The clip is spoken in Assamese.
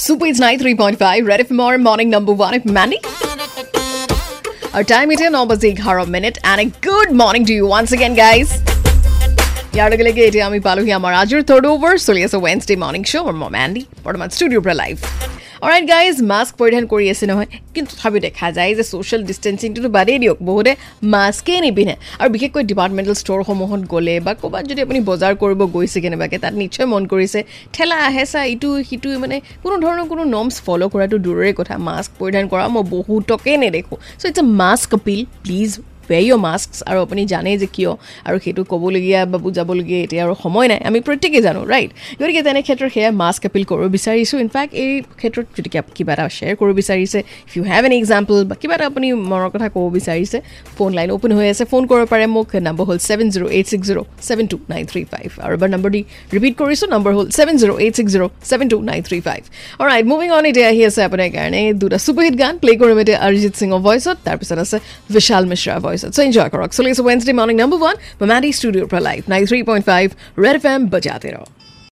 Super It's 93.5, Red FM or morning number one if Mandy. Our time is here, now was 11 minute and a good morning to you once again, guys. ইয়াৰ লগে লগে এতিয়া আমি পালোহি আমাৰ আজিৰ থাৰ্ড অভাৰ চলি আছে ৱেনছডে মৰ্ণিং শ্ব' মোৰ মেণ্ডি বৰ্তমান ষ্টুডিঅ'ৰ পৰা লাইভ অৰাইট গাইজ মাস্ক পৰিধান কৰি আছে নহয়। কিন্তু তথাপিও দেখা যায় যে ছ'চিয়েল ডিষ্টেঞ্চিংটোতো বাদেই দিয়ক। বহুতে মাস্কেই নিপিন্ধে। আৰু বিশেষকৈ ডিপাৰ্টমেণ্টেল ষ্ট'ৰসমূহত গ'লে বা ক'ৰবাত যদি আপুনি বজাৰ কৰিব গৈছে কেনেবাকৈ তাত নিশ্চয় মন কৰিছে। ঠেলা আহে চা ইটো সিটো মানে কোনো ধৰণৰ কোনো নৰ্মছ ফ'ল' কৰাটো দূৰৰে কথা। মাস্ক পৰিধান কৰা মই বহুতকে নেদেখোঁ। So' it's a mask appeal please wear your mask আৰু আপুনি জানেই যে কিয় আৰু সেইটো ক'বলগীয়া বা বুজাবলগীয়া এতিয়া আৰু সময় নাই। আমি প্ৰত্যেকেই জানো ৰাইট গতিকে তেনে ক্ষেত্ৰত সেয়া মাস্ক এপিল কৰিব বিচাৰিছোঁ। ইনফেক্ট এই ক্ষেত্ৰত যদি কিবা এটা শ্বেয়াৰ কৰিব বিচাৰিছে if you have an example বা কিবা এটা আপুনি মনৰ কথা ক'ব বিচাৰিছে ফোন লাইন অ'পেন হৈ আছে ফোন কৰিব পাৰে। মোক নম্বৰ হ'ল seven zero' eight six zero' seven two nine three five আৰু এবাৰ নম্বৰ দি ৰিপিট কৰিছোঁ নম্বৰ হ'ল seven zero' eight six zero' seven two nine three five right moving on এতিয়া আহি আছে আপোনাৰ কাৰণে দুটা ছুপাৰহিট গান। প্লে' কৰিম এতিয়া অৰিজিত সিঙৰ ভইচত তাৰপিছত আছে বিশাল মিশ্ৰাৰ ভইচত विज़िट सो एंजॉय करो सुलिए सुबह वेंसडे मॉर्निंग नंबर वन ममाडी स्टूडियो पर live nine three point five Red F बजाते रहो